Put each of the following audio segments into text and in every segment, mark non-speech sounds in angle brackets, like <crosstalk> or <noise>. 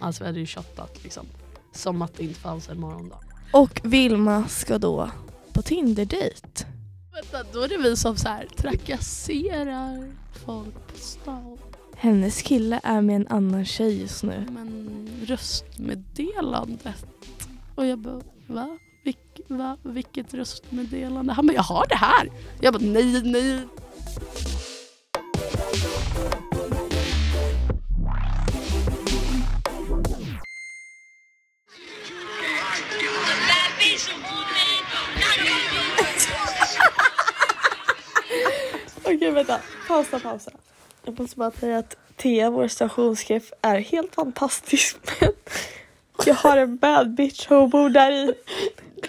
Alltså vi hade ju chattat liksom. Som att det inte fanns en morgondag. Och Vilma ska då på Tinder-dejt. Vänta, då är det vi som så här trakasserar folk på stan. Hennes kille är med en annan tjej just nu. Men röstmeddelandet. Och jag bara, va? Vilk, va? Vilket röstmeddelande? Han bara, jag har det här. Jag bara, nej, nej. Pausa pausa. Jag måste bara säga att Thea, vår stationschef, är helt fantastisk <laughs> men jag har en bad bitch homo där i.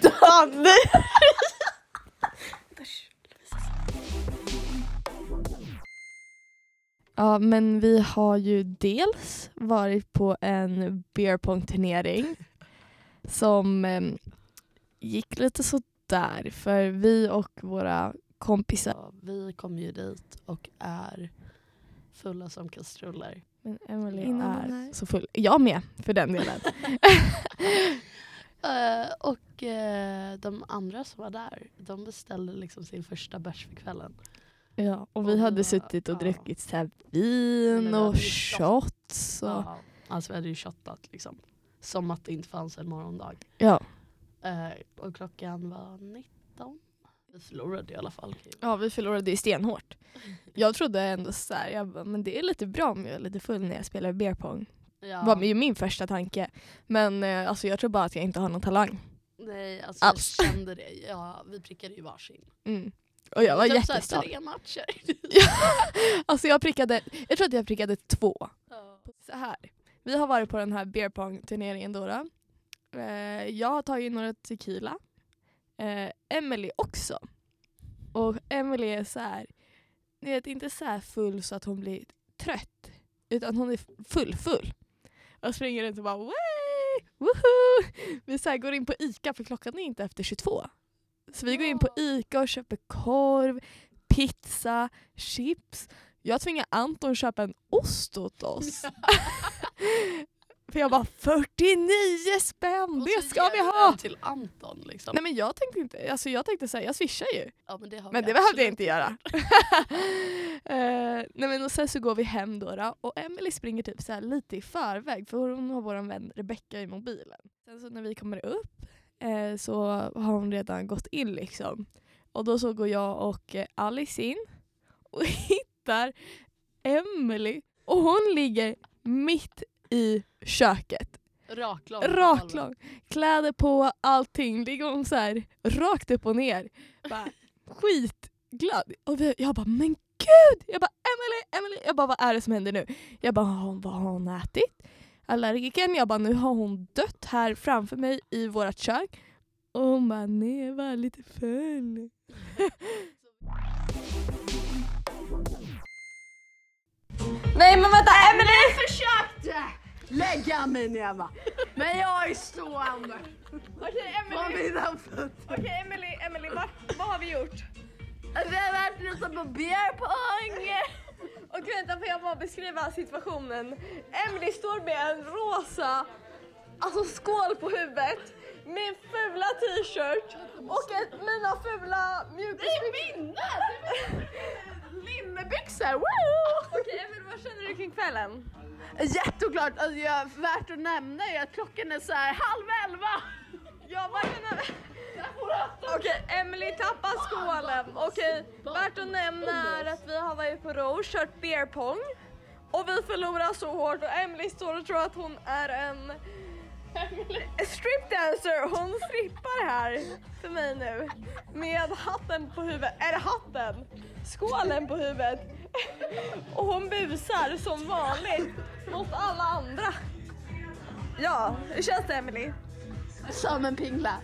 Danne! <laughs> Ja men vi har ju dels varit på en beerpong-turnering som eh, gick lite sådär för vi och våra kompisar vi kom ju dit och är fulla som kastruller. Men Emily Innan är så full. Jag med för den delen. <laughs> <laughs> Eh, och eh, de andra som var där, de beställde liksom sin första bärs för kvällen. ja, och vi Och hade suttit och ja. druckit så här vin vi och shots. Och, Ja, alltså vi hade ju chattat liksom. Som att det inte fanns en morgondag. ja. Eh, och klockan var 19. Vi förlorade i alla fall. ja, vi förlorade ju stenhårt. Jag trodde ändå så här, jag bara, men det är lite bra om jag är lite full när jag spelar beer pong. Ja. var ju min första tanke. Men eh, alltså, jag tror bara att jag inte har någon talang. Nej, alltså Alls. jag kände det. Ja, vi prickade ju varsin. Mm. Och jag var Typ jättestolt. tre matcher. <laughs> Alltså jag prickade, jag tror att jag prickade två. Ja. Så här. Vi har varit på den här beer pong turneringen då. då. Eh, jag har tagit några tequila. Eh, Emily också. Och Emily är så här, ni vet inte så här full så att hon blir trött. Utan hon är full full. Och springer runt och bara Way! Woohoo! Vi så går in på ICA för klockan är inte efter 22. Så vi går in på ICA och köper korv, pizza, chips. Jag tvingar Anton köpa en ost åt oss. <laughs> <laughs> För jag bara 49 spänn, det ska vi ha! till Anton liksom. Nej men jag tänkte inte, alltså jag tänkte säga jag swishar ju. ja, men det, har Men det behövde jag inte göra. <laughs> Eh, nej men och sen så går vi hem då, då och Emily springer typ så lite i förväg för hon har vår vän Rebecca i mobilen. Sen så när vi kommer upp eh, så har hon redan gått in liksom. Och då så går jag och eh, Alice in och <laughs> hittar Emily och hon ligger mitt i köket. Raklång. Raklång. Kläder på, allting. Ligger hon så här rakt upp och ner. Bara, skitglad. Och jag bara, men gud! Jag bara, Emily, Emily. Jag bara, vad är det som händer nu? Jag bara, "Har hon- vad har hon ätit? Allergikern. Jag bara, nu har hon dött här framför mig i vårt kök. Och hon bara, nej jag var lite full. <laughs> Nej men vänta Emily! Jag försökte lägga mig ner va. Men jag är stående Okej på Emily, mina fötter. okej Emily, Emily vad, vad har vi gjort? Vi har varit lite på beer pong. Och vänta får jag bara beskriva situationen. Emily står med en rosa alltså skål på huvudet, min fula t-shirt och ett, mina fula mjukisbyxor. <laughs> Linnebyxor! Woo! Okej Emily vad känner du kring kvällen? Jätteoklart, alltså jag, värt att nämna är att klockan är så här halv elva. Jag menar... Okej, Emily tappar skålen. Okej, värt att nämna är att vi har varit på Ro, kört beer pong. Och vi förlorar så hårt och Emily står och tror att hon är en stripdancer. Hon strippar här för mig nu med hatten på huvudet, eller hatten, skålen på huvudet. Och hon busar som vanligt mot alla andra. Ja, hur känns det Emily? Som en pingla.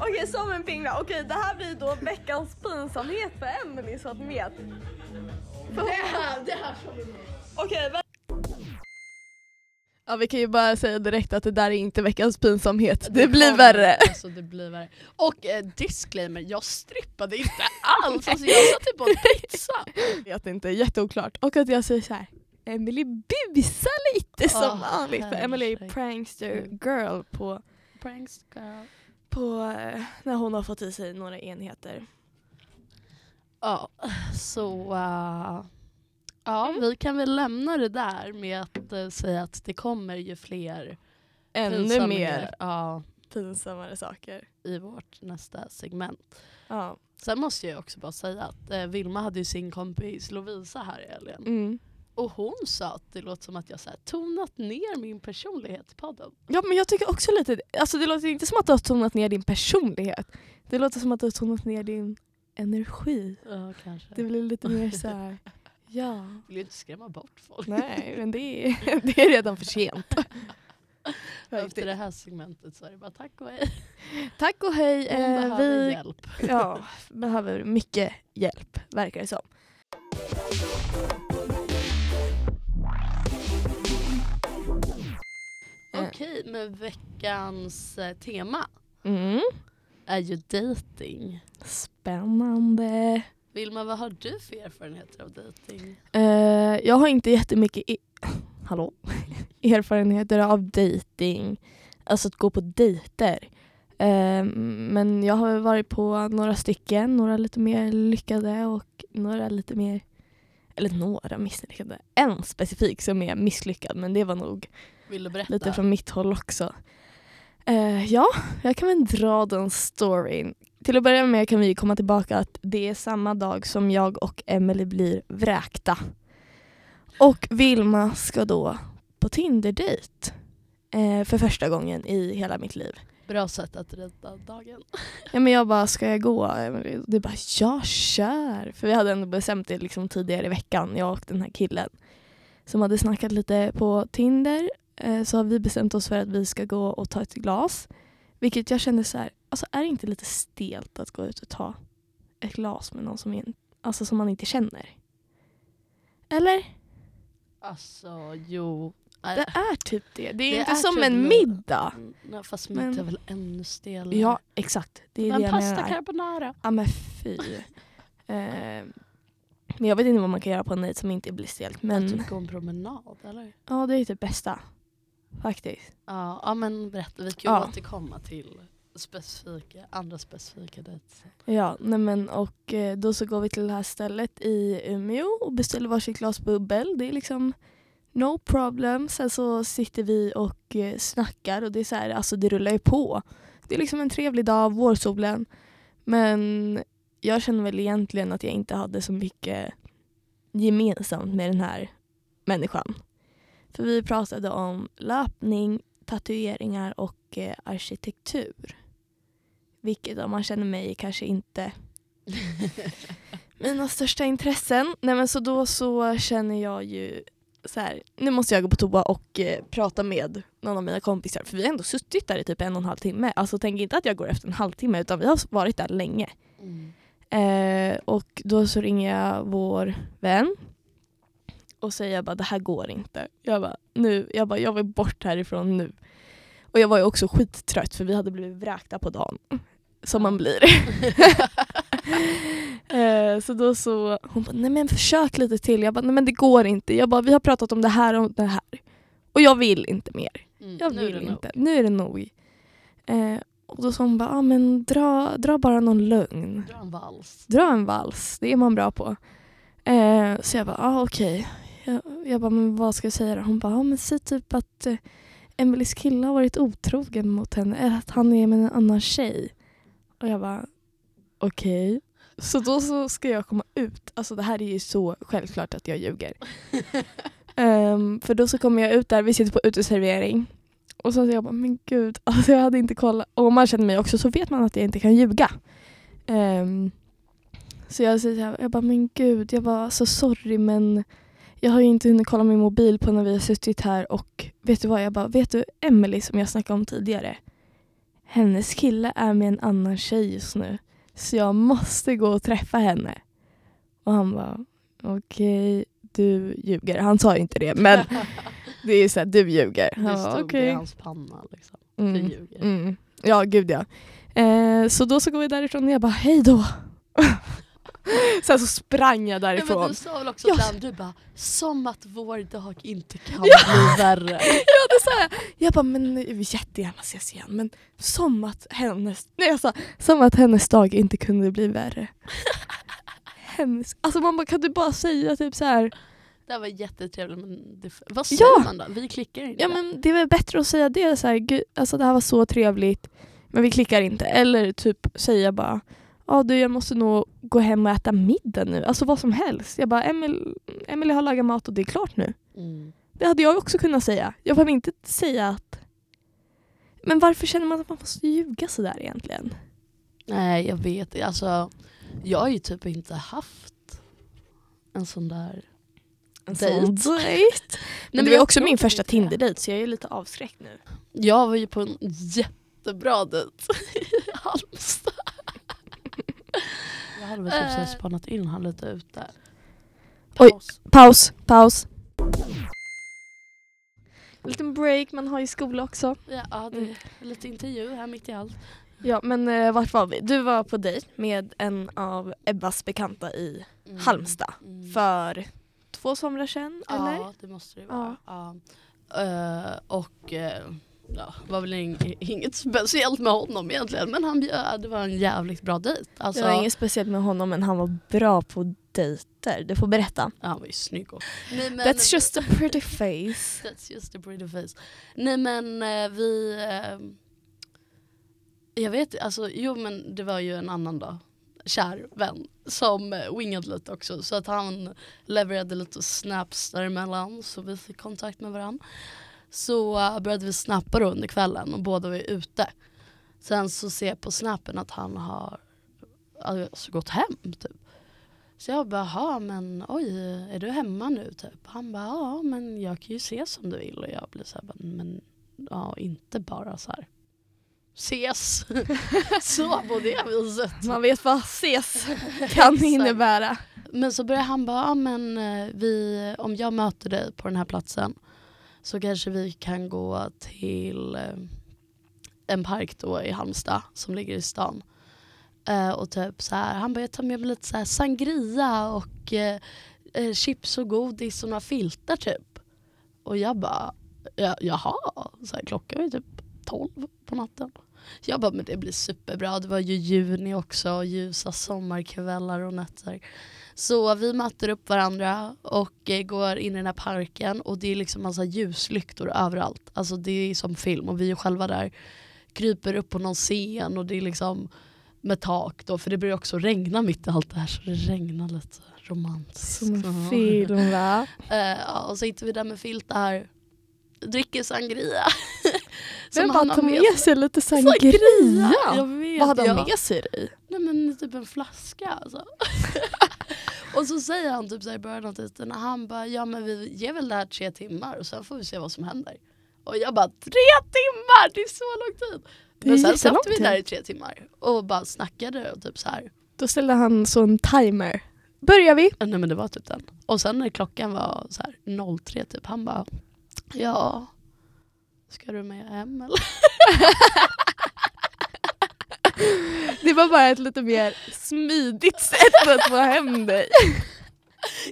Okej, som en pingla. Okej, det här blir då veckans pinsamhet för Emily så att ni vet. Det här, det här ska vi Okej, vä- Ja, vi kan ju bara säga direkt att det där är inte veckans pinsamhet. Det, blir kommer- värre. Alltså det blir värre. Och eh, disclaimer, jag strippade inte alls. Alltså jag satt typ på pizza. Jag vet inte, jätteoklart. Och att jag säger så här. Emily busar lite som Åh, vanligt för Emily är herregud. prankster Mm. girl på, Pranks girl. på eh, när hon har fått i sig några enheter. Ja, så uh, ja, Mm. vi kan väl lämna det där med att eh, säga att det kommer ju fler Ännu pinsamma mer ja, pinsammare saker. i vårt nästa segment. Ja. Sen måste jag också bara säga att eh, Vilma hade ju sin kompis Lovisa här i helgen. Mm. Och hon sa att det låter som att jag så här, tonat ner min personlighet i podden. ja men jag tycker också lite, alltså det låter inte som att du har tonat ner din personlighet. Det låter som att du har tonat ner din energi. Ja, kanske. Det blir lite mer så här. <laughs> ja. vill ju inte skrämma bort folk. Nej, men det är, <laughs> det är redan för sent. <laughs> Efter det här segmentet så är det bara tack och hej. Tack och hej. Hon Eh, behöver vi hjälp. ja, behöver mycket hjälp, verkar det som. Okej, men veckans eh, tema Mm. är ju dating. Spännande. Vilma, vad har du för erfarenheter av dating? Eh, jag har inte jättemycket i- Hallå? <laughs> erfarenheter av dating. Alltså att gå på dejter. Eh, men jag har varit på några stycken, några lite mer lyckade och några lite mer, eller några misslyckade. En specifik som är misslyckad men det var nog Vill du berätta? lite från mitt håll också. Eh, ja, jag kan väl dra den storyn. Till att börja med kan vi komma tillbaka att det är samma dag som jag och Emily blir vräkta. Och Vilma ska då på Tinder-dejt. Eh, för första gången i hela mitt liv. Bra sätt att rädda dagen. <laughs> Ja, men jag bara, ska jag gå? Det är bara, ja kör! För vi hade ändå bestämt det liksom tidigare i veckan, jag och den här killen. Som hade snackat lite på Tinder. Eh, så har vi bestämt oss för att vi ska gå och ta ett glas. Vilket jag kände så här, alltså är det inte lite stelt att gå ut och ta ett glas med någon som, är, alltså, som man inte känner? Eller? Alltså, jo. Det är typ det. Det är Det inte är som typ en middag. Mm, nej, fast middag Men- är väl ännu stelare. Ja, exakt. Det är det Men jag pasta menar. carbonara. Ja men fy. <laughs> Eh, men jag vet inte vad man kan göra på en dejt som inte blir stelt. Men Typ gå en promenad eller? ja, det är typ bästa. Faktiskt. Ja, ja men berätta. Vi kan ju Ja. återkomma till specifika, andra specifika dejter. Ja, nej men och eh, då så går vi till det här stället i Umeå och beställer varsitt glas bubbel. Det är liksom no problem. Sen så sitter vi och eh, snackar och det är så här, alltså det rullar ju på. Det är liksom en trevlig dag, vårsolen. Men jag känner väl egentligen att jag inte hade så mycket gemensamt med den här människan. För vi pratade om löpning, tatueringar och eh, arkitektur. Vilket om man känner mig kanske inte <laughs> mina största intressen. Nej men så då så känner jag ju så här, nu måste jag gå på toa och eh, prata med någon av mina kompisar för vi har ändå suttit där i typ en och en halv timme. Alltså tänk inte att jag går efter en halvtimme utan vi har varit där länge. Mm. Eh, och då så ringer jag vår vän och säger bara det här går inte. Jag bara, nu, jag bara jag vill bort härifrån nu. Och jag var ju också skittrött för vi hade blivit vräkta på dagen. Som man blir. <laughs> eh, så då så, hon bara nej men försök lite till. Jag bara nej men det går inte. Jag bara vi har pratat om det här och det här. Och jag vill inte mer. Mm, Jag vill det nog. inte. Nu är det nog. Eh, och då sa hon bara, ah, men dra, dra bara någon lugn. Dra en vals. Dra en vals, det är man bra på. Eh, så jag bara, ah, okej. Jag, jag bara, men vad ska jag säga då? Hon bara, ah, men säg typ att eh, Emelies kille har varit otrogen mot henne. Eller att han är med en annan tjej. Och jag bara, okej. Så då så ska jag komma ut. Alltså det här är ju så självklart att jag ljuger. <laughs> Ehm, för då så kommer jag ut där, vi sitter på uteservering. Och så säger jag bara, men gud, <laughs> alltså jag hade inte kollat. Och om man känner mig också så vet man att jag inte kan ljuga. Ehm, så jag säger så här, jag bara, men gud, jag var så sorry men jag har ju inte hunnit kolla min mobil på när vi har suttit här och vet du vad, jag bara, vet du Emily som jag snackade om tidigare? Hennes kille är med en annan tjej just nu. Så jag måste gå och träffa henne. Och han bara, okej, du ljuger. Han sa ju inte det men <laughs> det är så här, du ljuger. Han Det stod okej. i hans panna liksom. Mm. Du ljuger. Mm. Ja, gud ja. Eh, så då så går vi därifrån och jag bara, hej då. <laughs> Sen så sprang jag Ja, därifrån. men du sa väl också Ja. honom, du bara som att vår dag inte kan bli värre. <laughs> Ja, det sa jag. Jag bara, men jag vill jättegärna ses igen. Men som att hennes, nej jag sa, som att hennes dag inte kunde bli värre. <laughs> Hennes, alltså man bara, kan du bara säga typ så här. Det här var jättetrevligt men det, vad säger Ja. man då? Vi klickar inte. ja men det är väl bättre att säga det så här, gud, alltså det här var så trevligt men vi klickar inte. Eller typ säga bara, ja du jag måste nog gå hem och äta middag nu. Alltså vad som helst. Jag bara, Emil, Emily har lagat mat och det är klart nu. Mm. Det hade jag också kunnat säga. Jag behöver inte säga att... Men varför känner man att man måste ljuga sådär egentligen? Nej jag vet alltså jag har ju typ inte haft en sån där En Dejt. dejt. <laughs> Men det var också min första. Tinder-dejt så jag är lite avskräckt nu. Jag var ju på en jättebra dejt i Halmstad. Jag hade väl typ så här Eh. spanat in han lite ute. Oj. Paus. Paus, paus. En liten break man har i skola också. Ja, ja, det Mm. är lite intervju här mitt i allt. Ja men eh, vart var vi? Du var på dejt med en av Ebbas bekanta i Mm. Halmstad. Mm. För två somrar sedan eller? Ja, det måste det vara. Ja. Eh, och eh, ja, var väl ing- inget speciellt med honom egentligen men han bjöd, det var en jävligt bra dejt. Alltså, Det var inget speciellt med honom men han var bra på dejter. Du får berätta. ja, han var ju snygg också. Nej, men, That's just a pretty face. That's just a pretty face. Nej men eh, vi... eh, jag vet alltså jo men det var ju en annan då, kär vän som uh, wingade lite också så att han levererade lite snaps däremellan så vi fick kontakt med varandra. Så började vi snappa då under kvällen och båda var ute. Sen så ser jag på snappen att han har alltså, gått hem typ. Så jag bara, "Jaha, men oj, är du hemma nu typ? Han bara, ja men jag kan ju ses om du vill. Och jag blir så här, men ja inte bara så här. Ses! <laughs> så på det viset. Man vet vad ses kan <laughs> innebära. Men så börjar han bara, ja men eh, vi, om jag möter dig på den här platsen så kanske vi kan gå till eh, en park då i Halmstad som ligger i stan. Eh, och typ så här, han bara, jag tar med mig lite så här sangria och eh, eh chips och godis och några filtar typ. Och jag bara, ja, jaha, så här, klockan var ju typ 12 på natten. Jag bara, men det blir superbra. Det var ju juni också, och ljusa sommarkvällar och nätter. Så vi möter upp varandra och eh, går in i den här parken och det är liksom massa ljuslyktor överallt. Alltså det är som film och vi är själva där. Kryper upp på någon scen och det är liksom med tak då för det börjar också regna mitt i allt det här så det regnar lite romantiskt. Som en film va? <laughs> Eh, ja, och så sitter vi där med filtar, dricker sangria. <laughs> Men han bara har med sig lite sangria. Vad hade han med sig i? Nej men typ en flaska alltså. <laughs> och så säger han typ så här i början av tiden, han bara ja men vi ger väl det här tre timmar och sen får vi se vad som händer. Och jag bara tre timmar, det är så lång tid. Det är Men sen satt vi där i tre timmar och bara snackade och typ så här. Då ställde han så en timer. Börjar vi? Nej men det var typ den. Och sen när klockan var så här 03 typ, han bara ja, ska du med hem eller? <laughs> Det var bara ett lite mer smidigt sätt att få hem dig.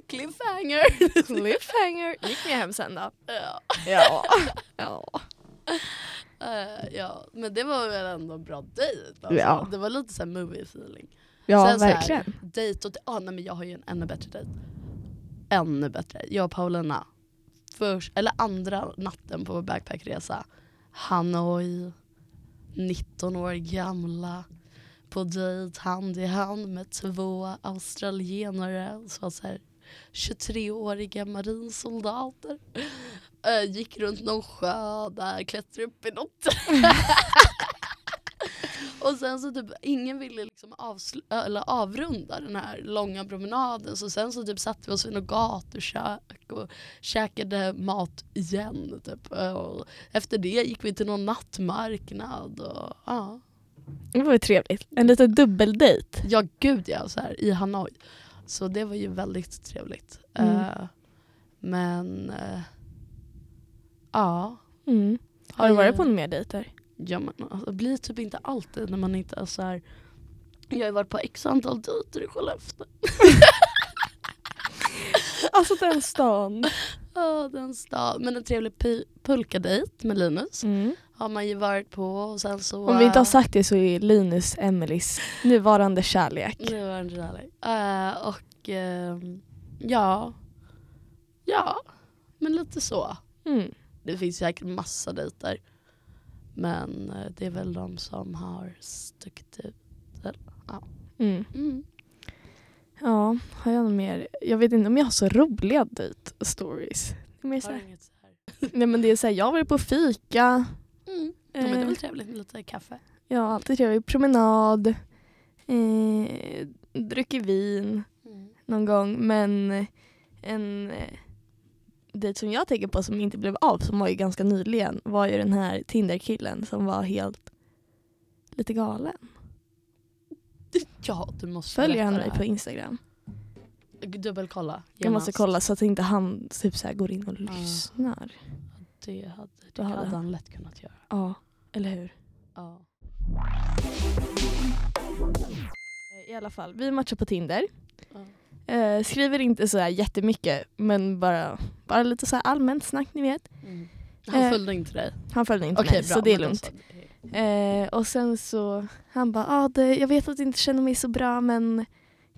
Cliffhanger! Cliffhanger. Gick ni hem sen då? ja. Ja. ja. Eh, ja, men det var väl ändå en bra dejt. Alltså. Ja. Det var lite så här movie feeling. Ja, Sen verkligen. Dejt och ah, nej, men jag har ju en ännu bättre dejt. Ännu bättre. Jag och Paulina. Först, eller andra natten på vår backpackresa. Hanoi. 19 år gamla. På dejt hand i hand med två australienare. Så så här 23-åriga marinsoldater. Gick runt någon sjö där, klättrade upp i något <laughs> Och sen så typ, ingen ville liksom avsl- eller avrunda den här långa promenaden så sen så typ satte vi oss vid något gatukök och käkade mat igen. Typ. Och efter det gick vi till någon nattmarknad. Och, ja. Det var ju trevligt. En liten dubbeldejt. ja gud ja, så här, i Hanoi. Så det var ju väldigt trevligt. Mm. Eh, men eh, ja. Mm. Har du varit på några mer dejter? Ja men alltså, det blir typ inte alltid när man inte är så här. Jag har ju varit på x antal dejter i Skellefteå. <laughs> Alltså den stan. Ja, den stad. Men en trevlig pulkadejt med Linus Mm. har man ju varit på och sen så... Om vi inte har äh, sagt det så är Linus Emelies nuvarande kärlek. En kärlek. Uh, och ehm, ja, ja, men lite så. Mm. Det finns säkert massa dejter. Men eh, det är väl de som har stuckit ut. Mm. Mm. Ja, har jag något mer? Jag vet inte om jag har så roliga dejt-stories. Mer så här-? <laughs> Nej men det är så här, jag har varit på fika. Mm. Ja, men det är väl trevligt med lite kaffe. Ja, alltid trevligt. Promenad. Eh, druckit vin Mm. någon gång. Men en eh, dejt som jag tänker på som inte blev av, som var ju ganska nyligen, var ju den här Tinder-killen som var helt lite galen. <laughs> Ja, du måste Följer han det på. Instagram? Dubbelkolla. Jag måste kolla så att inte han typ så går in och lyssnar. Det hade, det hade hade han? lätt kunnat göra. Ja, eller hur? Ja. I alla fall, vi matchar på Tinder. Ja. Eh, skriver inte så här jättemycket men bara, bara lite så här allmänt snack ni vet. Mm. Han Eh, följde inte dig? Han följde inte Okej, mig bra. så det är lugnt. Eh, och sen så, han bara, ah, det, jag vet att du inte känner mig så bra men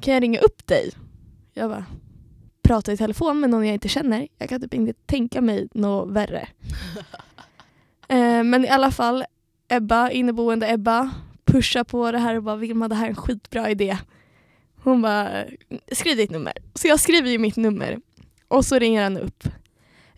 kan jag ringa upp dig? Jag bara, prata i telefon med någon jag inte känner. Jag kan typ inte tänka mig något värre. <laughs> Eh, men i alla fall, Ebba, inneboende Ebba, pushar på det här och bara Vilma det här är en skitbra idé. Hon bara, skriv ditt nummer. Så jag skriver ju mitt nummer och så ringer han upp.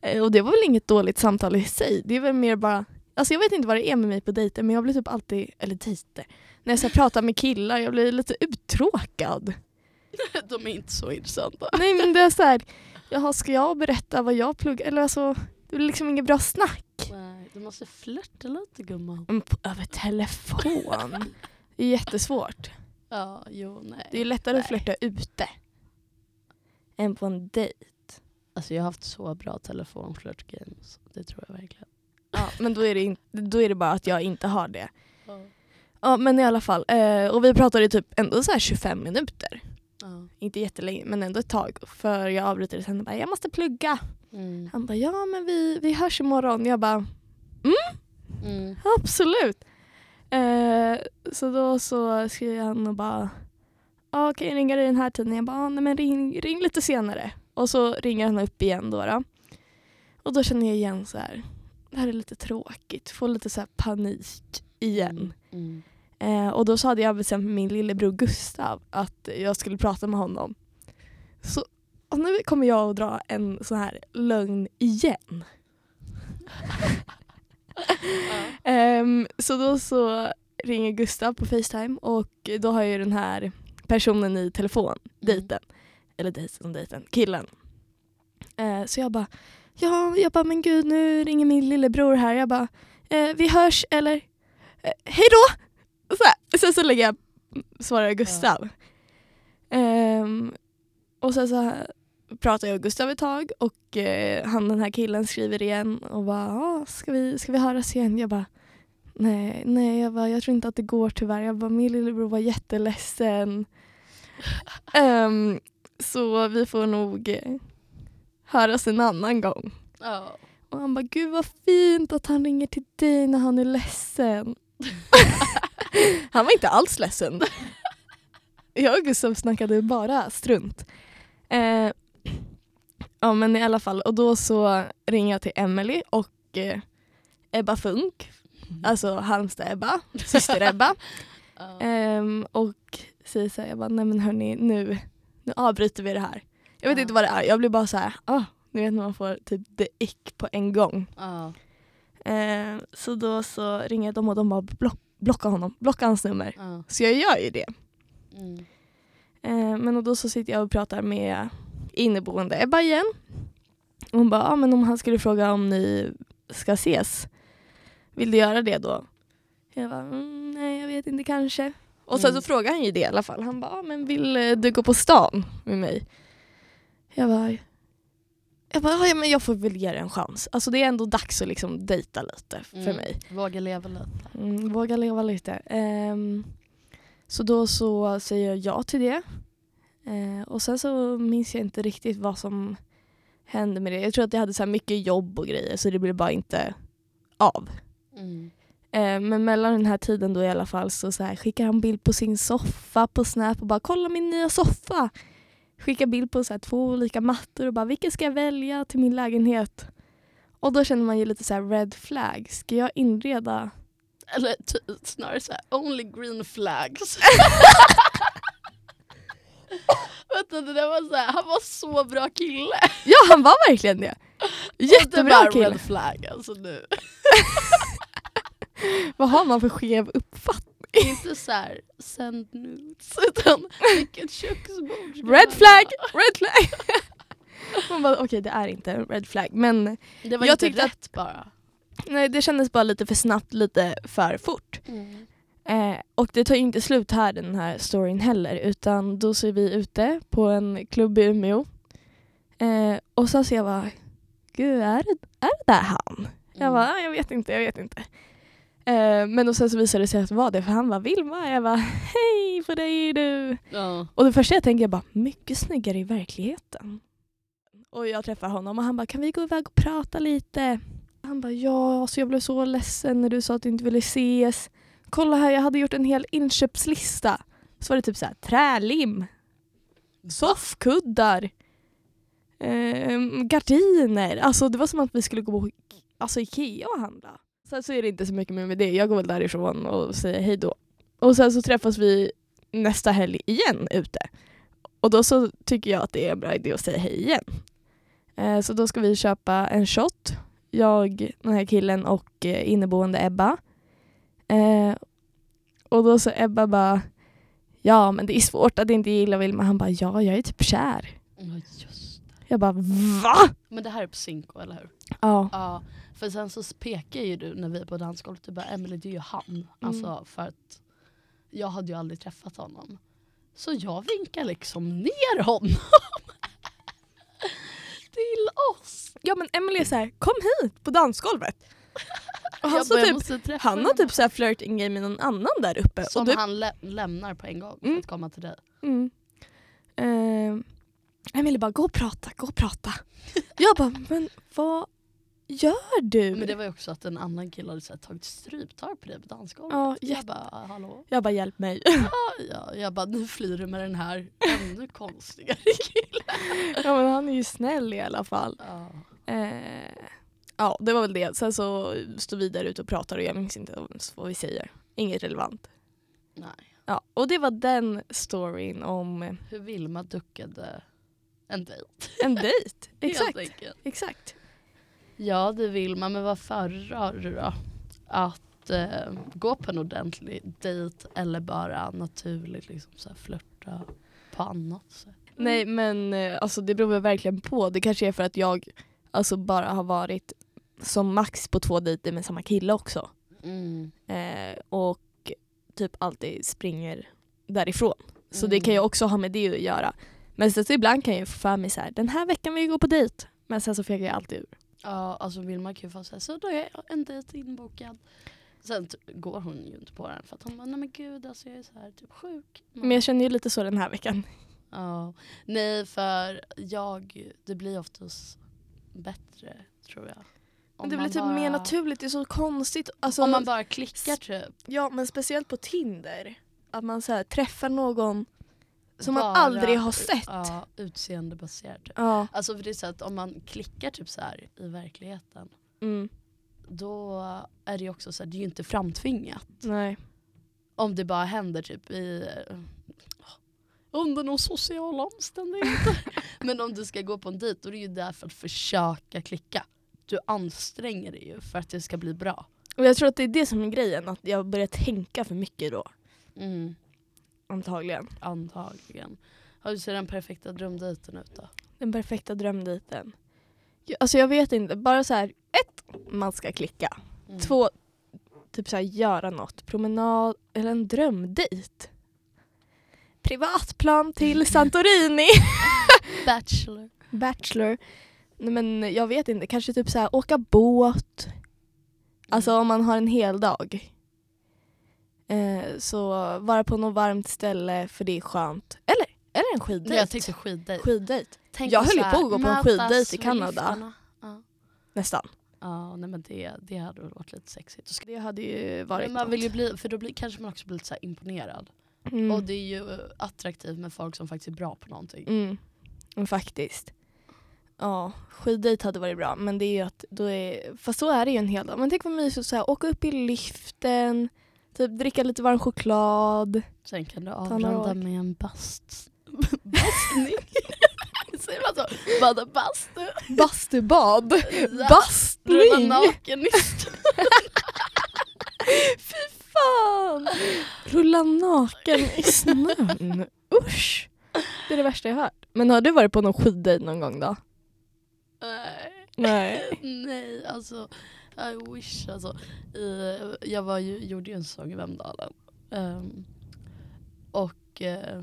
Eh, och det var väl inget dåligt samtal i sig. Det är väl mer bara, alltså jag vet inte vad det är med mig på dejter men jag blir typ alltid, eller dejter, när jag så pratar med killar jag blir lite uttråkad. <laughs> De är inte så intressanta. Nej men det är så här, jaha ska jag berätta vad jag pluggar, eller alltså det blir liksom inget bra snack. Nej, du måste flörta lite gumman. På, över telefon. Det är jättesvårt. Ja, jo, nej. Det är lättare att Nej. flirta ute. Än på en dejt. Alltså jag har haft så bra telefonflört-games. Det tror jag verkligen. Ja, men då är, det in, då är det bara att jag inte har det. Ja. Ja men i alla fall. Eh, och vi pratade typ ändå så här 25 minuter. Ja. Inte jättelänge men ändå ett tag. För jag avbryter det sen och bara jag måste plugga. Mm. Han bara ja men vi, vi hörs imorgon. Jag bara Mm. absolut. Eh, så då så skriver han och bara ja kan jag ringa dig den här tiden? Jag bara "Ja, nej men ring, ring lite senare. Och så ringer han upp igen då. då. Och då känner jag igen så här. Det här är lite tråkigt. Får lite så panik igen. Mm. Eh, och då så hade jag bestämt med min lillebror Gustav att jag skulle prata med honom. Så nu kommer jag att dra en sån här lögn igen. <laughs> Ehm, så då så ringer Gustav på Facetime och då har jag den här personen i telefon, dejten. Eller dejten, dejten, killen. Eh, så jag bara, ja, jag bara, men gud nu ringer min lillebror här. Jag bara, eh, vi hörs eller eh, hej då! Så här. Sen så lägger jag, svarar Gustav. Ehm, och sen så pratar jag med Gustav ett tag och eh, han den här killen skriver igen och bara, ska, vi, ska vi höras igen? Jag bara, nej, nej, jag, bara, jag tror inte att det går tyvärr. Jag bara, min lillebror var jätteledsen. Ehm, så vi får nog eh, höras en annan gång. Ja. Och han bara, gud vad fint att han ringer till dig när han är ledsen. <laughs> han var inte alls ledsen. Jag och Gustav snackade bara strunt. Eh, ja men i alla fall, och då så ringer jag till Emily och eh, Ebba Funk, alltså Halmstad-Ebba, syster-Ebba. <laughs> Ja. Ehm, och säger så här, jag bara, nej men hörni, nu, nu avbryter vi det här. Jag vet Ja. inte vad det är, jag blir bara så här, ah, ni vet när man får typ the ick på en gång. Ja. Ehm, så då så ringer de och de bara block, blocka honom, blocka hans nummer. Så jag gör ju det. Mm. Ehm, men och då så sitter jag och pratar med inneboende Ebba igen. Och hon bara, ah, men om han skulle fråga om ni ska ses, vill du göra det då? Jag bara, mm, nej jag vet inte kanske. Och sen Mm. så frågar han ju det i alla fall. Han bara, ah, men vill eh, du gå på stan med mig? Jag bara, jag, bara, "Ah, ja, men jag får väl ge det en chans. Alltså det är ändå dags att liksom dejta lite för Mm. mig. Våga leva lite. Mm, våga leva lite. Ehm, Så då så säger jag ja till det. Eh, och sen så minns jag inte riktigt vad som hände med det. Jag tror att jag hade så här mycket jobb och grejer så det blev bara inte av. Mm. Eh, men mellan den här tiden då i alla fall så, så här, skickar han bild på sin soffa på Snap och bara kolla min nya soffa. Skickar bild på så här, två olika mattor och bara vilken ska jag välja till min lägenhet? Och då känner man ju lite så här red flag. Ska jag inreda? Eller snarare såhär, only green flags. <laughs> <laughs> Du, det där var så här, han var så bra kille. Ja han var verkligen det. Jättebra det kille. red flag alltså nu. <laughs> Vad har man för skev uppfattning? Inte så här, send nudes utan vilket köksbord Red flag! Red flag! <laughs> Man bara okej det är inte en red flag men Det var Jag inte tyckte- rätt bara. nej, det kändes bara lite för snabbt, lite för fort. Eh, och det tar ju inte slut här den här storyn heller utan då så är vi ute på en klubb i Umeå. Eh, och sen ser jag bara, gud är det, är det där han? Jag Mm. bara, "Ah, jag vet inte, jag vet inte. Eh, men och sen så visade det sig att det var det för han var Vilma. Jag bara, hej på dig du. Ja. Och det första jag tänker jag bara, mycket snyggare i verkligheten. Och jag träffar honom och han bara, kan vi gå iväg och prata lite? Han bara, ja, alltså jag blev så ledsen när du sa att du inte ville ses. Kolla här, jag hade gjort en hel inköpslista. Så var det typ så här, trälim, soffkuddar, eh, gardiner. Alltså det var som att vi skulle gå på alltså, Ikea och handla. Sen så är det inte så mycket mer med det. Jag går väl därifrån och säger hej då. Och sen så träffas vi nästa helg igen ute. Och då så tycker jag att det är en bra idé att säga hej igen. Eh, så då ska vi köpa en shot. Jag, den här killen och eh, inneboende Ebba. Eh, och då så Ebba bara Ja men det är svårt att inte gilla Vilma. Han bara ja jag är typ kär. Just det. Jag bara va? Men det här är på Cinco, eller hur? Ja. Ja, för sen så pekar ju du när vi är på dansgolvet, du bara Emily det är ju han. Alltså för att jag hade ju aldrig träffat honom. Så jag vinkar liksom ner honom. <laughs> Till oss. ja men Emily är såhär kom hit på dansgolvet. <laughs> Och han, Jag så jag typ, han har typ såhär flirting game med någon annan där uppe. Som och du, han lä- lämnar på en gång för Mm. att komma till dig. Mm. Uh, Emily bara, gå och prata, gå och prata. <laughs> jag bara, men vad gör du? Men det var ju också att en annan kille hade så här, tagit stryptag på dig på dansgolvet. Ja, jag bara, hallå? Jag bara, hjälp mig. Ja, <laughs> ja. Jag bara, nu flyr du med den här ännu konstigare <laughs> killen. ja, men han är ju snäll i alla fall. Ja. Eh, ja, det var väl det. Sen så står vi där ute och pratar och jag minns inte ens vad vi säger. Inget relevant. Nej. Ja, och det var den storyn om eh, Hur Vilma duckade en dejt. en <laughs> dejt. Exakt. Exakt. Ja det vill man, men vad föredrar du då? Att eh, gå på en ordentlig dejt eller bara naturligt liksom så här flörta på annat sätt? Nej men eh, alltså det beror väl verkligen på. Det kanske är för att jag alltså bara har varit som max på två dejter med samma kille också. Mm. Eh, och typ alltid springer därifrån. Så det Mm. kan ju också ha med det att göra. Men sen så ibland kan jag få för mig så här, den här veckan vill jag gå på dejt. Men sen så fegar jag alltid ur. Ja alltså Vilma kan ju få säga så då är en dejt inbokad. Sen går hon ju inte på den för att hon bara nej men gud alltså jag är så här typ sjuk. Men jag känner ju lite så den här veckan. Ja. Nej för jag, det blir oftast bättre tror jag. Men det blir man typ bara- mer naturligt, det är så konstigt. Alltså, Om man bara klickar typ. Ja men speciellt på Tinder. Att man så här, träffar någon som man Bara- aldrig har sett. Ja, utseendebaserat. Typ. Ja. Alltså för det är så att om man klickar typ så här i verkligheten Mm. då är det ju också så här, det är ju inte framtvingat. Nej. Om det bara händer typ i under någon sociala omständigheter. <laughs> Men om du ska gå på en dejt då är det ju där för att försöka klicka. Du anstränger dig ju för att det ska bli bra. Och jag tror att det är det som är grejen, att jag börjar tänka för mycket då. Mm, Antagligen. antagligen. Hur ser den perfekta drömdejten ut då? Den perfekta drömdejten. Alltså jag vet inte, bara så här, ett, man ska klicka. Mm. Två, typ så här, göra något. Promenad eller en drömdejt. Privatplan till <laughs> Santorini. Bachelor. Bachelor. Nej, men jag vet inte, kanske typ så här, åka båt. Alltså om man har en hel dag. Eh, så vara på något varmt ställe för det är skönt. Eller, eller en skiddejt. Jag tänkte skiddejt. Skiddejt. Tänk Jag höll ju på att gå på en skiddejt i Kanada. Ja. Nästan. Ja, nej men det, det hade väl varit lite sexigt. Det hade ju varit Men man vill ju bli, för då blir, kanske man också blir lite så imponerad. Mm. Och det är ju attraktivt med folk som faktiskt är bra på någonting. Mm. Faktiskt. Ja, skiddejt hade varit bra men det är ju att då är, fast så är det ju en hel dag. Men tänk vad mysigt så här, åka upp i liften, typ dricka lite varm choklad. Sen kan du avrunda med en bast... <laughs> bastning. <laughs> Säger man så? Bada bastu? Bastubad. Rulla Bastning! naken i st- <laughs> Fy fan! Rulla naken i snön. Usch! Det är det värsta jag hört. Men har du varit på någon skiddejt någon gång då? Nej. Nej. <laughs> Nej, alltså I wish alltså. I, jag var ju, gjorde ju en säsong i Vemdalen. Ehm, och eh,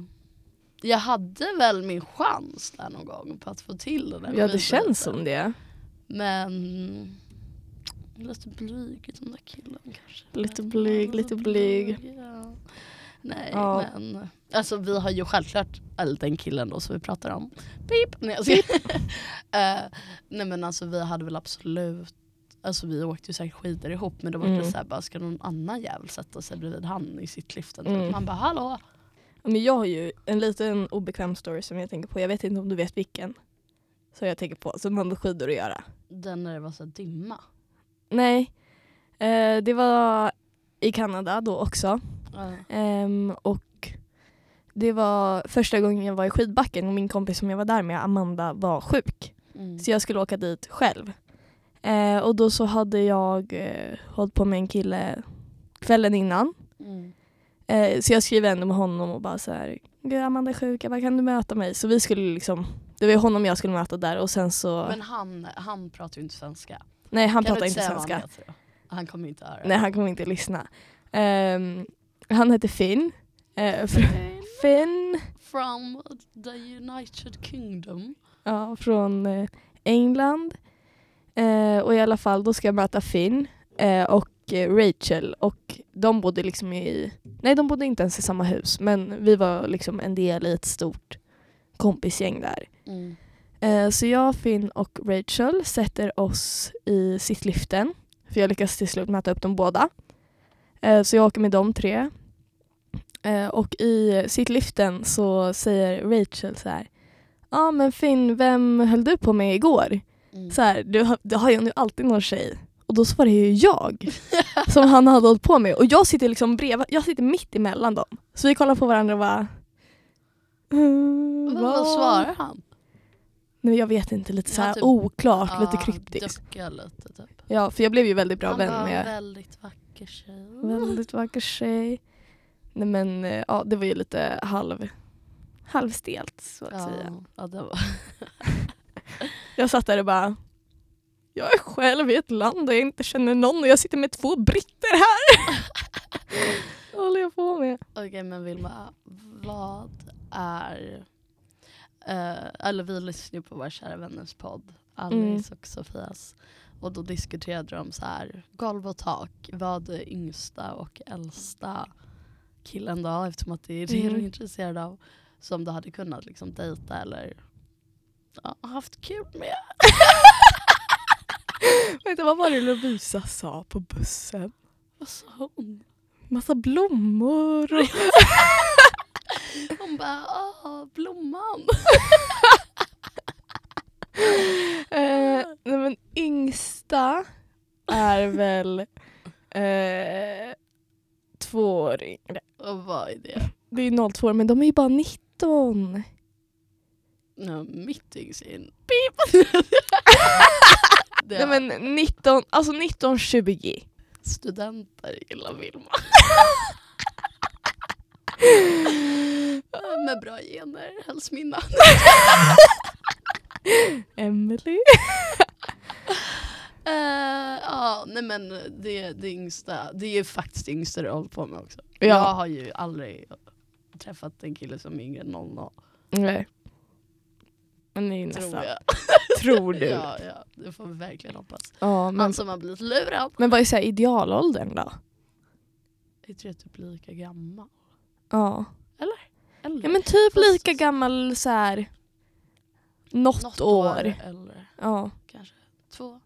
jag hade väl min chans där någon gång på att få till den där Ja det känns som det. Men lite blyg den där killen kanske. Lite blyg, lite blyg. Ja. Nej Ja. men alltså vi har ju självklart, den killen då som vi pratar om. Pip! Nej, skojar. <laughs> Eh, nej men alltså vi hade väl absolut Alltså vi åkte ju säkert skidor ihop men då var det Mm. såhär bara ska någon annan jävel sätta sig bredvid han i sittliften? Mm. Typ. Man bara hallå? Men jag har ju en liten obekväm story som jag tänker på. Jag vet inte om du vet vilken. Så jag tänker på, som har med skidor att göra. Den när det var så dimma. Nej, eh, det var i Kanada då också. Ja. Ehm, och det var första gången jag var i skidbacken och min kompis som jag var där med, Amanda, var sjuk. Mm. Så jag skulle åka dit själv. Eh, och då så hade jag eh, hållit på med en kille kvällen innan. Mm. Eh, så jag skrev ändå med honom och bara så här, Gud Amanda är sjuk, jag bara, kan du möta mig? Så vi skulle liksom, det var honom jag skulle möta där och sen så, Men han, han pratar ju inte svenska. nej han kan pratar inte svenska. Han, heter han kommer inte höra. Nej han kommer inte lyssna. Ehm, han heter Finn. Eh, fr- Finn, From the United Kingdom. ja, från eh, England. Eh, och i alla fall, då ska jag möta Finn eh, och eh, Rachel och de bodde liksom i, nej de bodde inte ens i samma hus men vi var liksom en del i ett stort kompisgäng där. Mm. Eh, så jag, Finn och Rachel sätter oss i sittliften. För jag lyckas till slut möta upp dem båda. Så jag åker med de tre. Eh, och i sittliften så säger Rachel så här. Ja ah, men Finn, vem höll du på med igår? Mm. Så här, du, har- du har ju alltid någon tjej. Och då svarar ju jag <laughs> som han hade hållit på med. Och jag sitter liksom bredvid, jag sitter mitt emellan dem. Så vi kollar på varandra och bara... "Mm, Vad, vad svarar han? Nej, jag vet inte, lite så här typ- oklart, lite Ja, kryptiskt. Lite typ. Ja, för jag blev ju väldigt bra han vän var med väldigt vacker tjej. väldigt vacker tjej. Nej men eh, ja, det var ju lite halv, halvstelt så att Ja, säga. ja, det var... <laughs> Jag satt där och bara jag är själv i ett land där jag inte känner någon och jag sitter med två britter här. <laughs> Vad håller jag på med? Okej men Vilma, vad är... eh, eller vi lyssnar ju på våra kära vänners podd, Alice och Sofias. Och då diskuterade de så här, golv och tak, vad är yngsta och äldsta killen då, eftersom att det är det du är Mm. intresserad av, som du hade kunnat liksom dejta eller ja, haft kul med. <laughs> Du, vad var det Lovisa sa på bussen? Vad sa hon? Massa blommor och... <laughs> Hon bara, åh, blomman. <laughs> Eh, nej men yngsta är väl eh, två år yngre. Och vad är det? Det är 02 men de är ju bara 19. No, mitt yngsta är en pip. <laughs> Nej men 19, alltså 19, 20. studenter gillar Vilma. <laughs> Med bra gener, helst mina. <laughs> Eh, ja, nej men det, det yngsta, det är ju faktiskt det yngsta du håller på med också. Ja. Jag har ju aldrig träffat en kille som är yngre än 00, Nej. Men det är ju tror nästan. jag. <laughs> Tror du? Ja, ja, det får vi verkligen hoppas. Ja, men, Han som har blivit lurad. men vad är så här idealåldern då? är tre typ lika gammal? Ja. Eller? Ja men typ Fast- lika gammal så här. Något, Något år. Eller Ja, kanske två,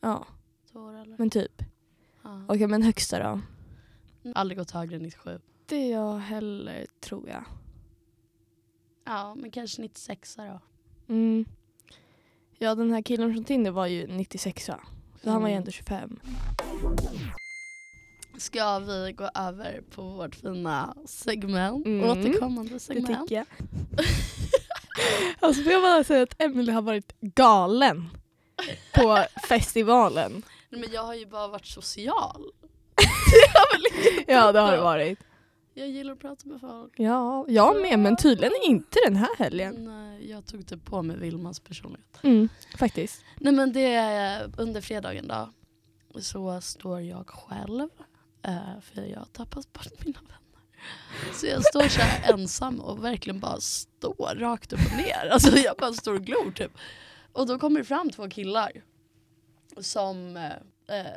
ja, två år eller? men typ. Ja. Okej men högsta då? Aldrig gått högre än 97. Det är jag heller tror jag. Ja, men kanske 96 då. Mm. Ja den här killen från Tinder var ju 96 Så han var ju Mm. ändå 25. Ska vi gå över på vårt fina segment? Mm. Återkommande Det segment. tycker jag. <laughs> alltså får jag bara säga att Emily har varit galen på festivalen. Nej, men jag har ju bara varit social. <laughs> Ja det har det varit. Jag gillar att prata med folk. Ja, jag med men tydligen inte den här helgen. Nej, jag tog typ på mig Vilmas personlighet. Mm, faktiskt. Nej men det är under fredagen då. Så står jag själv. eh, för jag har tappat bort mina vänner. Så jag står så <laughs> ensam och verkligen bara står rakt upp och ner. Alltså jag bara står och glor typ. Och då kommer det fram två killar. Som... Eh, eh,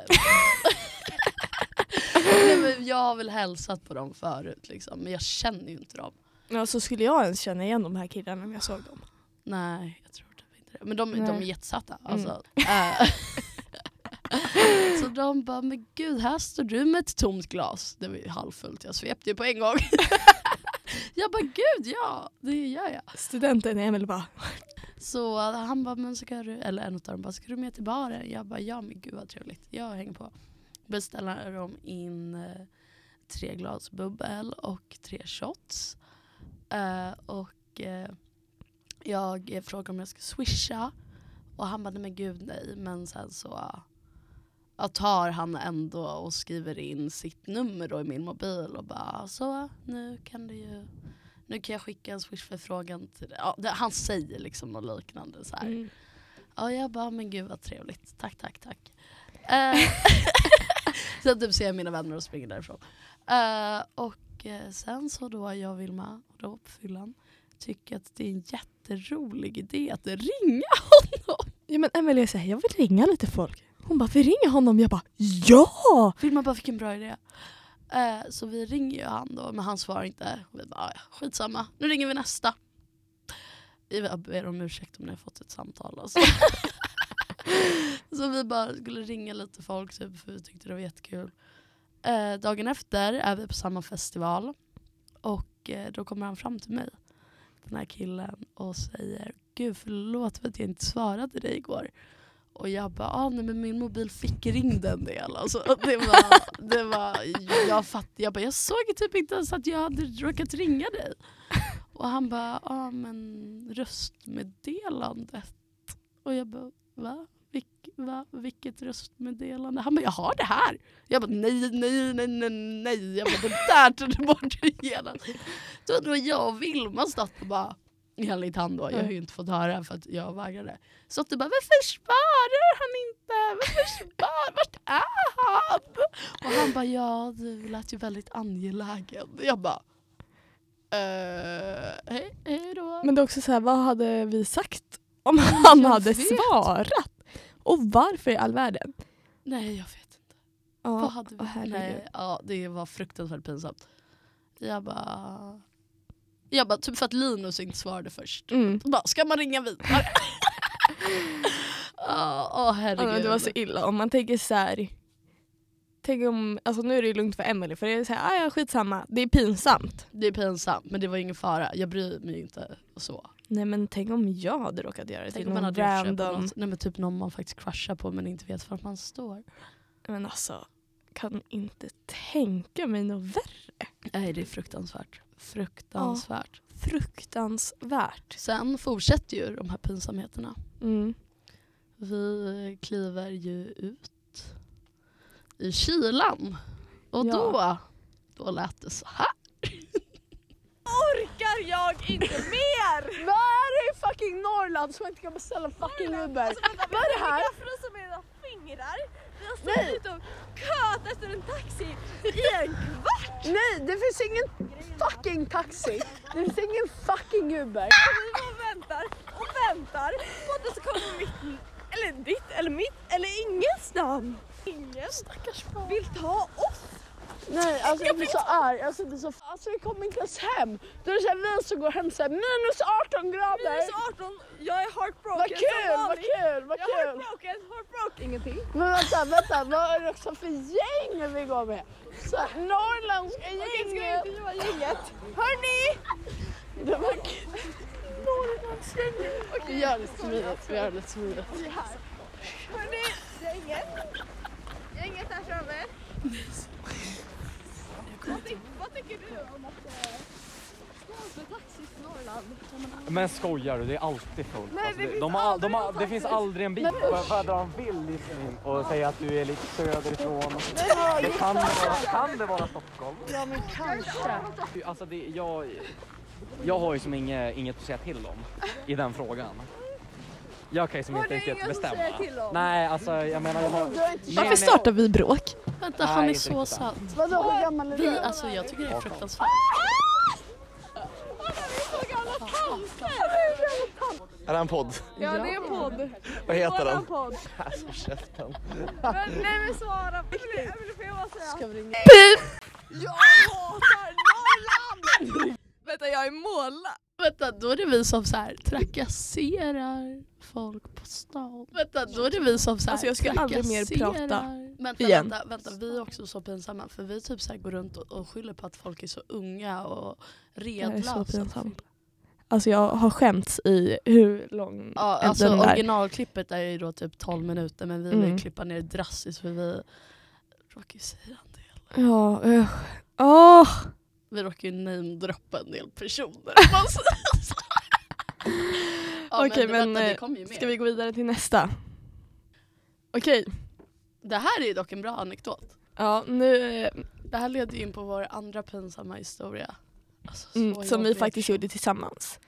<laughs> Nej, jag har väl hälsat på dem förut liksom, men jag känner ju inte dem. Ja, så skulle jag ens känna igen de här killarna om jag såg dem. Nej, jag tror typ inte det. Men de, de är jättesatta. Mm. Alltså. Eh, <laughs> så de bara, men gud här står du med ett tomt glas. Det var ju halvfullt, jag svepte ju på en gång. <laughs> jag bara, gud ja, det gör jag. Studenten Emil bara, så han bara, men ska du, eller en av dem bara, ska du med till baren? Jag bara, ja men gud vad trevligt. Jag hänger på. Beställer de in eh, tre glas bubbel och tre shots. Uh, och uh, jag frågar om jag ska swisha. Och han bara, nej men gud nej. Men sen så uh, tar han ändå och skriver in sitt nummer då i min mobil och bara, så nu kan du ju nu kan jag skicka en swishförfrågan till ja, det, Han säger liksom något liknande så mm. Ja jag bara, men gud vad trevligt. Tack, tack, tack. Eh, <laughs> sen typ ser jag mina vänner och springer därifrån. Eh, och eh, sen så då jag Vilma, och då på fyllan, tycker att det är en jätterolig idé att ringa honom. Ja men Emelie säger jag vill ringa lite folk. Hon bara vi ringer honom. Jag bara ja! Vilma bara, vilken bra idé. Eh, så vi ringer ju han då, men han svarar inte. Och vi bara, "Ja, skitsamma, nu ringer vi nästa. Jag ber om ursäkt om ni har fått ett samtal. Alltså. <laughs> så vi bara skulle ringa lite folk typ, för vi tyckte det var jättekul. Eh, dagen efter är vi på samma festival och eh, då kommer han fram till mig, den här killen, och säger Gud förlåt för att jag inte svarade dig igår. Och jag bara, ah, nej men min mobil fick ringde en del. Alltså, det var, det var, jag fatt, jag bara, jag såg typ inte ens att jag hade råkat ringa dig. Och han bara, ja ah, men röstmeddelandet. Och jag bara, va? Vilk, va? Vilket röstmeddelande? Han bara, jag har det här. Jag bara, nej, nej, nej, nej, nej. Jag bara, det där tog du bort genast. Då hade jag och Vilma stått och bara, enligt han då, jag har ju inte fått höra för att jag vägrade. Så att du bara, varför svarar han inte? Varför svarar, vart är han? Och han bara, ja du lät ju väldigt angelägen. Jag bara, eh, hej, hej då. Men det är också så här, vad hade vi sagt om han jag hade vet. svarat? Och varför i all världen? Nej jag vet inte. Ja, Vad hade vi? Nej, ja, det var fruktansvärt pinsamt. Jag bara, jag bara, typ för att Linus inte svarade först. Mm. Bara, ska man ringa vidare? <laughs> Åh Ja, herregud. men det var så illa. Om man tänker så här. Tänk om, alltså nu är det lugnt för Emily för det är så här, ah, ja skitsamma, det är pinsamt. Det är pinsamt men det var ingen fara. Jag bryr mig inte och så. Nej men tänk om jag hade råkat göra det Tänk till någon random. något, nej men typ någon man faktiskt crushar på men inte vet var man står. Men alltså, kan inte tänka mig något värre. Nej det är fruktansvärt. Fruktansvärt. Fruktansvärt. Sen fortsätter ju de här pinsamheterna. Mm. Vi kliver ju ut i kylan. Och Ja. då, då lät det så här. Orkar jag inte mer! <laughs> Vad är det i fucking Norrland som inte kan beställa fucking Uber? Vad är det här? Fingrar. Vi har stått ute och köat efter en taxi i en kvart. Nej, det finns ingen fucking taxi. Det finns ingen fucking Uber. Och vi bara väntar och väntar på att det ska komma mitt, eller ditt, eller mitt, eller ingens namn. Ingen Stackars barn. vill ta oss. Nej, alltså jag blir så arg. Alltså, det är så, alltså vi kommer inte ens hem. Då är det så här, vi som går hem så här, minus 18 grader. Minus 18, jag är heartbroken Vad kul, vad kul, vad Jag är kul. heartbroken, heartbroken, ingenting. Men vänta, vänta, vad är det också för gäng vi går med? Så här, norrländska Okej, ska gänget. intervjua gänget? Hörni! Det var Norrlandsgänget. Vi gör det smidigt, vi gör det smidigt. Hörni, gänget. Gänget här framme. <laughs> Vad, ty vad tycker du om att eh, stå för taxi i Norrland? Men skojar du? Det är alltid fullt. Nej, Alltså, det det, finns de har, de har, aldrig det finns aldrig en bil. Får jag dra en bild in och säga att du är lite söderifrån? Det kan det vara, kan det vara Stockholm? Ja men kanske. Alltså det, jag, jag har ju som inget, inget att säga till om i den frågan. Jag kan ju som inte riktigt bestämma. Nej, alltså jag menar jag har... Varför startar vi bråk? Vänta, Nej, han är så söt. Vadå, hur gammal är Vi, du? alltså jag tycker det är fruktansvärt. Är det en podd? Ja, det är en podd. Vad heter den? podd. Alltså käften. Nej men svara på det. Får jag bara säga? Ska vi ringa? Jag hatar Norrland! <laughs> Vänta, jag är måla. Vänta, då är det vi som så här trakasserar folk på stan. Vänta, då är det vi som så här Alltså, jag ska aldrig mer trakasserar. prata Vänta, igen. vänta, vänta, vi är också så pinsamma för vi typ så här går runt och, och skyller på att folk är så unga och är så redlösa. pinsamt. Alltså jag har skämts i hur lång Ja, den alltså där. originalklippet är ju då typ 12 minuter men vi vill Mm. klippa ner drastiskt för vi råkar ju säga en del. Ja, usch. Åh! Vi råkar ju namedroppa en del personer. <laughs> Ja, Okej, men, men, vänta, eh. Ska vi gå vidare till nästa? Okej, Det här är ju dock en bra anekdot. ja nu, eh, Det här leder ju in på vår andra pinsamma historia. Alltså, så mm, som vi faktiskt gjorde tillsammans.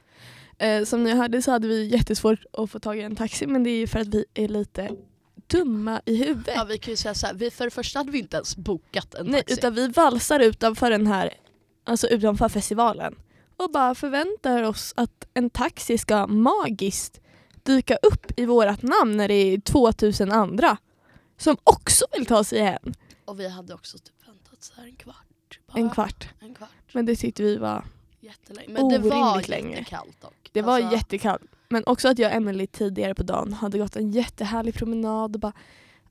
Eh, som ni hörde så hade vi jättesvårt att få tag i en taxi men det är ju för att vi är lite dumma i huvudet. Ja, vi kan ju säga så här, vi, för det första hade vi inte ens bokat en Nej, taxi. utan vi valsar utanför den här, alltså utanför festivalen och bara förväntar oss att en taxi ska magiskt dyka upp i vårat namn när det är 2000 andra som också vill ta sig hem Och vi hade också typ väntat så här en kvart. Bara. en kvart. En kvart. Men det tyckte vi var, Jättelänge. Men det var länge. jättekallt dock. det var Alltså, jättekallt. Men också att jag och Emily tidigare på dagen hade gått en jättehärlig promenad och bara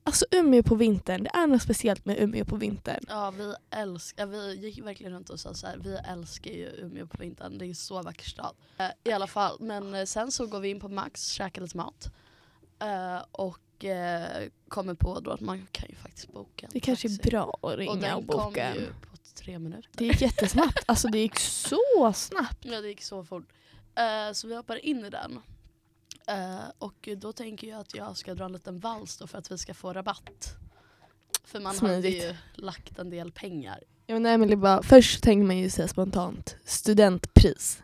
Alltså Umeå på vintern, det är något speciellt med Umeå på vintern. Ja, vi älskar, vi gick verkligen runt och sa så här, vi älskar ju Umeå på vintern, det är så vacker stad. Eh, I alla fall, men eh, sen så går vi in på Max, käkar lite mat eh, och kommer på då att man kan ju faktiskt boka en Det kanske är taxi. bra att Och ringa den och kom boka ju en. på tre minuter. Det gick jättesnabbt, alltså det gick så snabbt. <laughs> Ja, det gick så fort. Så vi hoppar in i den. Eh, och då tänker jag att jag ska dra en liten vals då för att vi ska få rabatt. För man Smidigt. hade ju lagt en del pengar. Ja, men Emily bara, först tänker man ju säga spontant studentpris.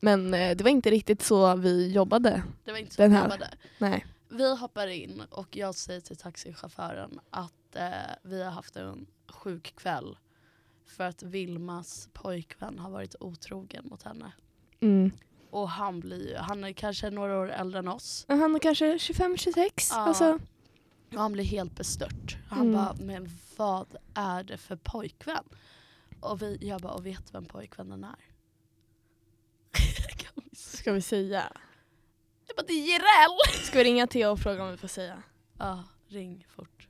Men eh, det var inte riktigt så vi jobbade. Det var inte så Den vi här. jobbade. Nej. Vi hoppar in och jag säger till taxichauffören att eh, vi har haft en sjuk kväll. För att Vilmas pojkvän har varit otrogen mot henne. Mm. Och han blir han är kanske några år äldre än oss. Och Han är kanske 25-26. Ja. Alltså, Och han blir helt bestört. Han Mm. bara, men vad är det för pojkvän? Och vi, jag bara, och vet vem pojkvännen är? <laughs> Ska vi säga. jag bara, det är Jireel! <laughs> Ska vi ringa Theo och fråga om vi får säga? Ja, ring fort.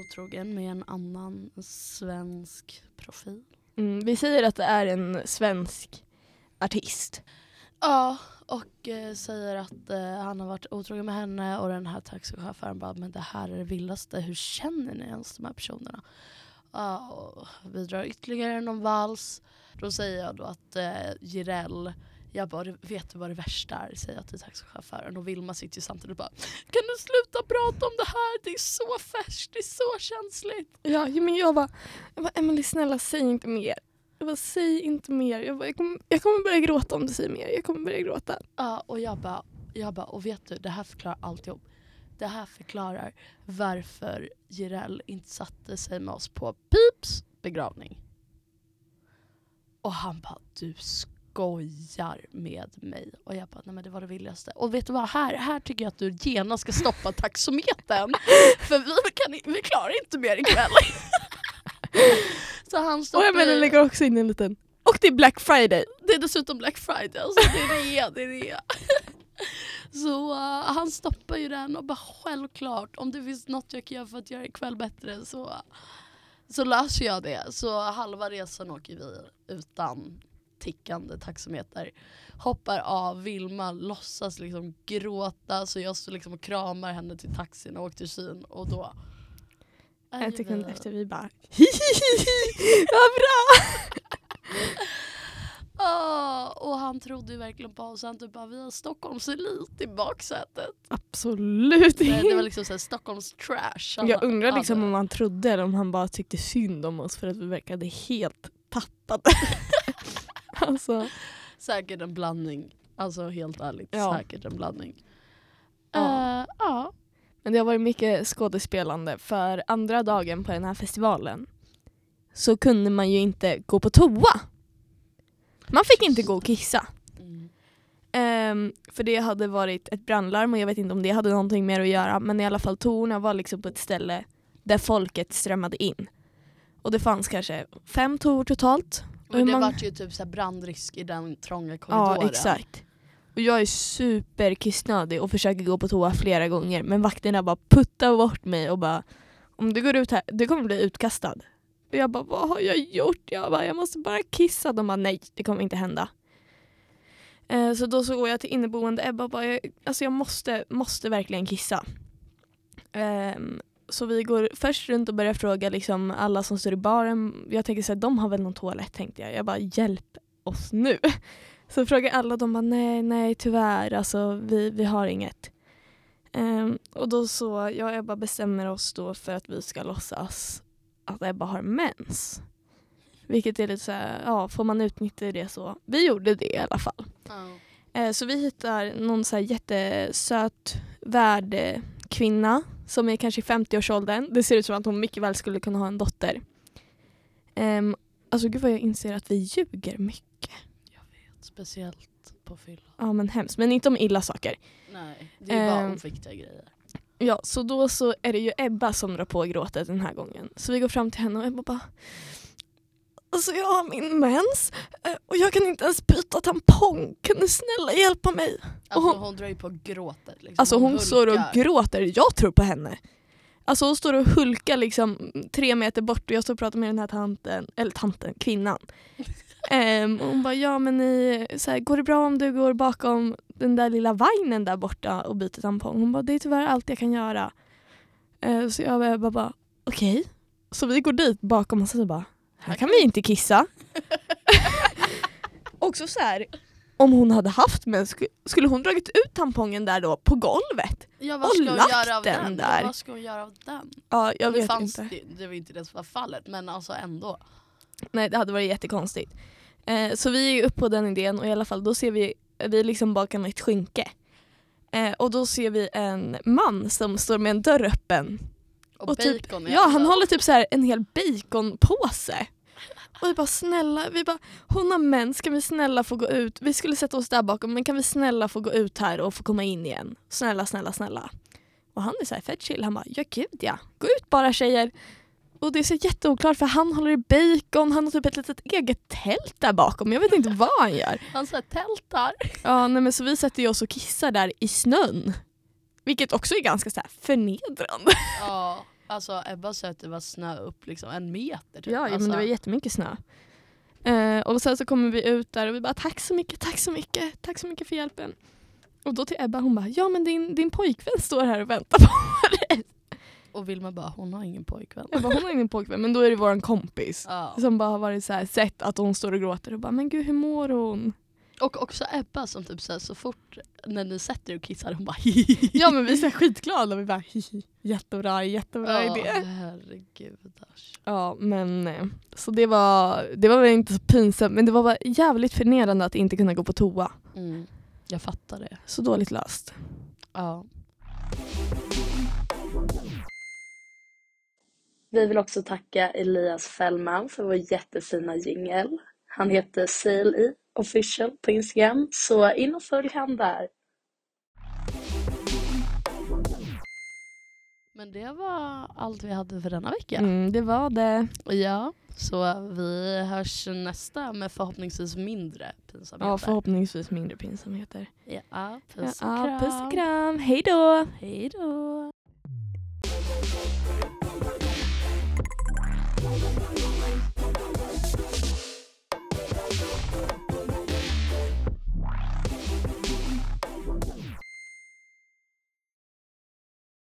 Otrogen med en annan svensk profil. Mm, vi säger att det är en svensk artist. Ja, och eh, säger att eh, han har varit otrogen med henne och den här taxichauffören bara, men det här är det vildaste, hur känner ni ens de här personerna? Ja, och vi drar ytterligare någon vals. Då säger jag då att eh, Jireel, jag bara, vet du vad det värsta är? Säger jag till taxichauffören. Och Vilma sitter ju samtidigt och bara, kan du sluta prata om det här? Det är så färskt, det är så känsligt. Ja, ja, men jag bara, jag bara, Emily snälla säg inte mer. Jag bara, säg inte mer. Jag, bara, jag, kommer, jag kommer börja gråta om du säger mer. Jag kommer börja gråta. Ja, och jag bara, jag bara, och vet du, det här förklarar alltihop. Det här förklarar varför Jireel inte satte sig med oss på Pips begravning. Och han bara, du skojar med mig. Och jag bara, nej men det var det villigaste. Och vet du vad, här, här tycker jag att du genast ska stoppa taxometern. <laughs> För vi, kan, vi klarar inte mer ikväll. <laughs> Så han Och stoppar Emelie i- lägger också in en liten. Och det är Black Friday. Det är dessutom Black Friday, alltså det är rea, det är rea. <laughs> Så uh, han stoppar ju den och bara självklart om det finns något jag kan göra för att göra ikväll bättre så, så löser jag det. Så halva resan åker vi utan tickande taxameter. Hoppar av, Vilma låtsas liksom gråta så jag står liksom och kramar henne till taxin och åker till syn och då En sekund efter vi bara Vad bra! <laughs> Ah, och han trodde ju verkligen på oss. Han typ bara, vi har Stockholms elit i baksätet. Absolut Det, det var inte. liksom såhär Stockholms trash. Han Jag bara, undrar liksom om han trodde eller om han bara tyckte synd om oss för att vi verkade helt tappade. <laughs> alltså, Säkert en blandning. Alltså helt ärligt, Ja. säkert en blandning. Ja. Eh, ja. Men det har varit mycket skådespelande för andra dagen på den här festivalen så kunde man ju inte gå på toa. Man fick inte gå och kissa. Mm. Ehm, för det hade varit ett brandlarm och jag vet inte om det hade någonting mer att göra men i alla fall toorna var liksom på ett ställe där folket strömmade in. Och det fanns kanske fem toor totalt. Och hur det många- vart ju typ såhär brandrisk i den trånga korridoren. Ja exakt. Och jag är superkissnödig och försöker gå på toa flera gånger men vakterna bara puttar bort mig och bara om du går ut här, du kommer bli utkastad. Och jag bara vad har jag gjort? Jag bara jag måste bara kissa. De bara nej det kommer inte hända. Eh, så då så går jag till inneboende Ebba och bara jag, alltså jag måste, måste verkligen kissa. Eh, så vi går först runt och börjar fråga liksom alla som står i baren. Jag tänker så här, de har väl någon toalett tänkte jag. Jag bara hjälp oss nu. Så frågar alla, de bara nej, nej tyvärr, alltså vi, vi har inget. Ehm, och då så, jag och Ebba bestämmer oss då för att vi ska låtsas att Ebba har mens. Vilket är lite så här, ja får man utnyttja det så? Vi gjorde det i alla fall. Ja. Eh, Så vi hittar någon så här jättesöt värdkvinna som är kanske i 50-årsåldern. Det ser ut som att hon mycket väl skulle kunna ha en dotter. Um, alltså gud vad jag inser att vi ljuger mycket. Speciellt på fylla. Ja men hemskt, men inte om illa saker. Nej, det är bara Ehm. oviktiga grejer. Ja, så då så är det ju Ebba som drar på gråtet den här gången. Så vi går fram till henne och Ebba bara Alltså jag har min mens eh, och jag kan inte ens byta tampong. Kan du snälla hjälpa mig? Alltså hon- hon, drar ju på gråtet. Liksom. Alltså hon står och hulkar. gråter, jag tror på henne. Alltså hon står och hulkar liksom tre meter bort och jag står och pratar med den här tanten, eller tanten, kvinnan. <laughs> Ehm, och hon bara, ja men ni, så här, går det bra om du går bakom den där lilla vagnen där borta och byter tampong? Hon bara, det är tyvärr allt jag kan göra. Ehm, så jag bara, bara, okej. Så vi går dit bakom och så bara, här kan vi inte kissa. <laughs> <laughs> Också så här, om hon hade haft mens, sk- skulle hon dragit ut tampongen där då på golvet? Ja, vad och ska lagt göra av den den? där. Vad ska hon göra av den? Ja, jag det vet fanns inte. Det, det var inte det som var fallet men alltså ändå. Nej, det hade varit jättekonstigt. Eh, så vi är upp på den idén och i alla fall då ser vi, vi liksom bakom ett skynke. Eh, och då ser vi en man som står med en dörr öppen. Och, Och typ, bacon i ja, han håller typ så här en hel baconpåse. Och vi bara snälla, vi bara, hon har mens, kan vi snälla få gå ut? Vi skulle sätta oss där bakom men kan vi snälla få gå ut här och få komma in igen? Snälla, snälla, snälla. Och han är så här fett chill, han bara ja gud ja, gå ut bara tjejer. Och det är så jätteoklart för han håller i bacon, han har typ ett litet eget tält där bakom. Jag vet inte <laughs> vad han gör. Han så här tältar. Ja, nej, men så vi sätter oss och kissar där i snön. Vilket också är ganska så förnedrande. Ja, alltså Ebba sa att det var snö upp liksom en meter. Typ. Ja, alltså, men det var jättemycket snö. Eh, och sen så kommer vi ut där och vi bara tack så mycket, tack så mycket, tack så mycket för hjälpen. Och då till Ebba, hon bara ja men din, din pojkvän står här och väntar på dig. Och Vilma bara, hon har ingen pojkvän. Jag bara hon har ingen pojkvän men då är det våran kompis. Ja. Som bara har varit så här, sett att hon står och gråter och bara men gud hur mår hon? Och också Ebba som typ så, här, så fort när ni sätter er och kissar hon bara <laughs> Ja men vi är så här skitglada och vi bara hihi, jättebra, jättebra Ja, idé. herregud. Asch. Ja men eh, så det var, det var väl inte så pinsamt men det var bara jävligt förnedrande att inte kunna gå på toa. Mm. Jag fattar det. Så dåligt löst. Ja. Vi vill också tacka Elias Fällman för vår jättefina jingel. Han heter CLI official på Instagram, så in och följ han där. Men det var allt vi hade för denna vecka. Mm, det var det. Ja, så vi hörs nästa med förhoppningsvis mindre pinsamheter. Ja, förhoppningsvis mindre pinsamheter. Ja, puss och Ja, kram. puss och kram. Hej då! Hej då.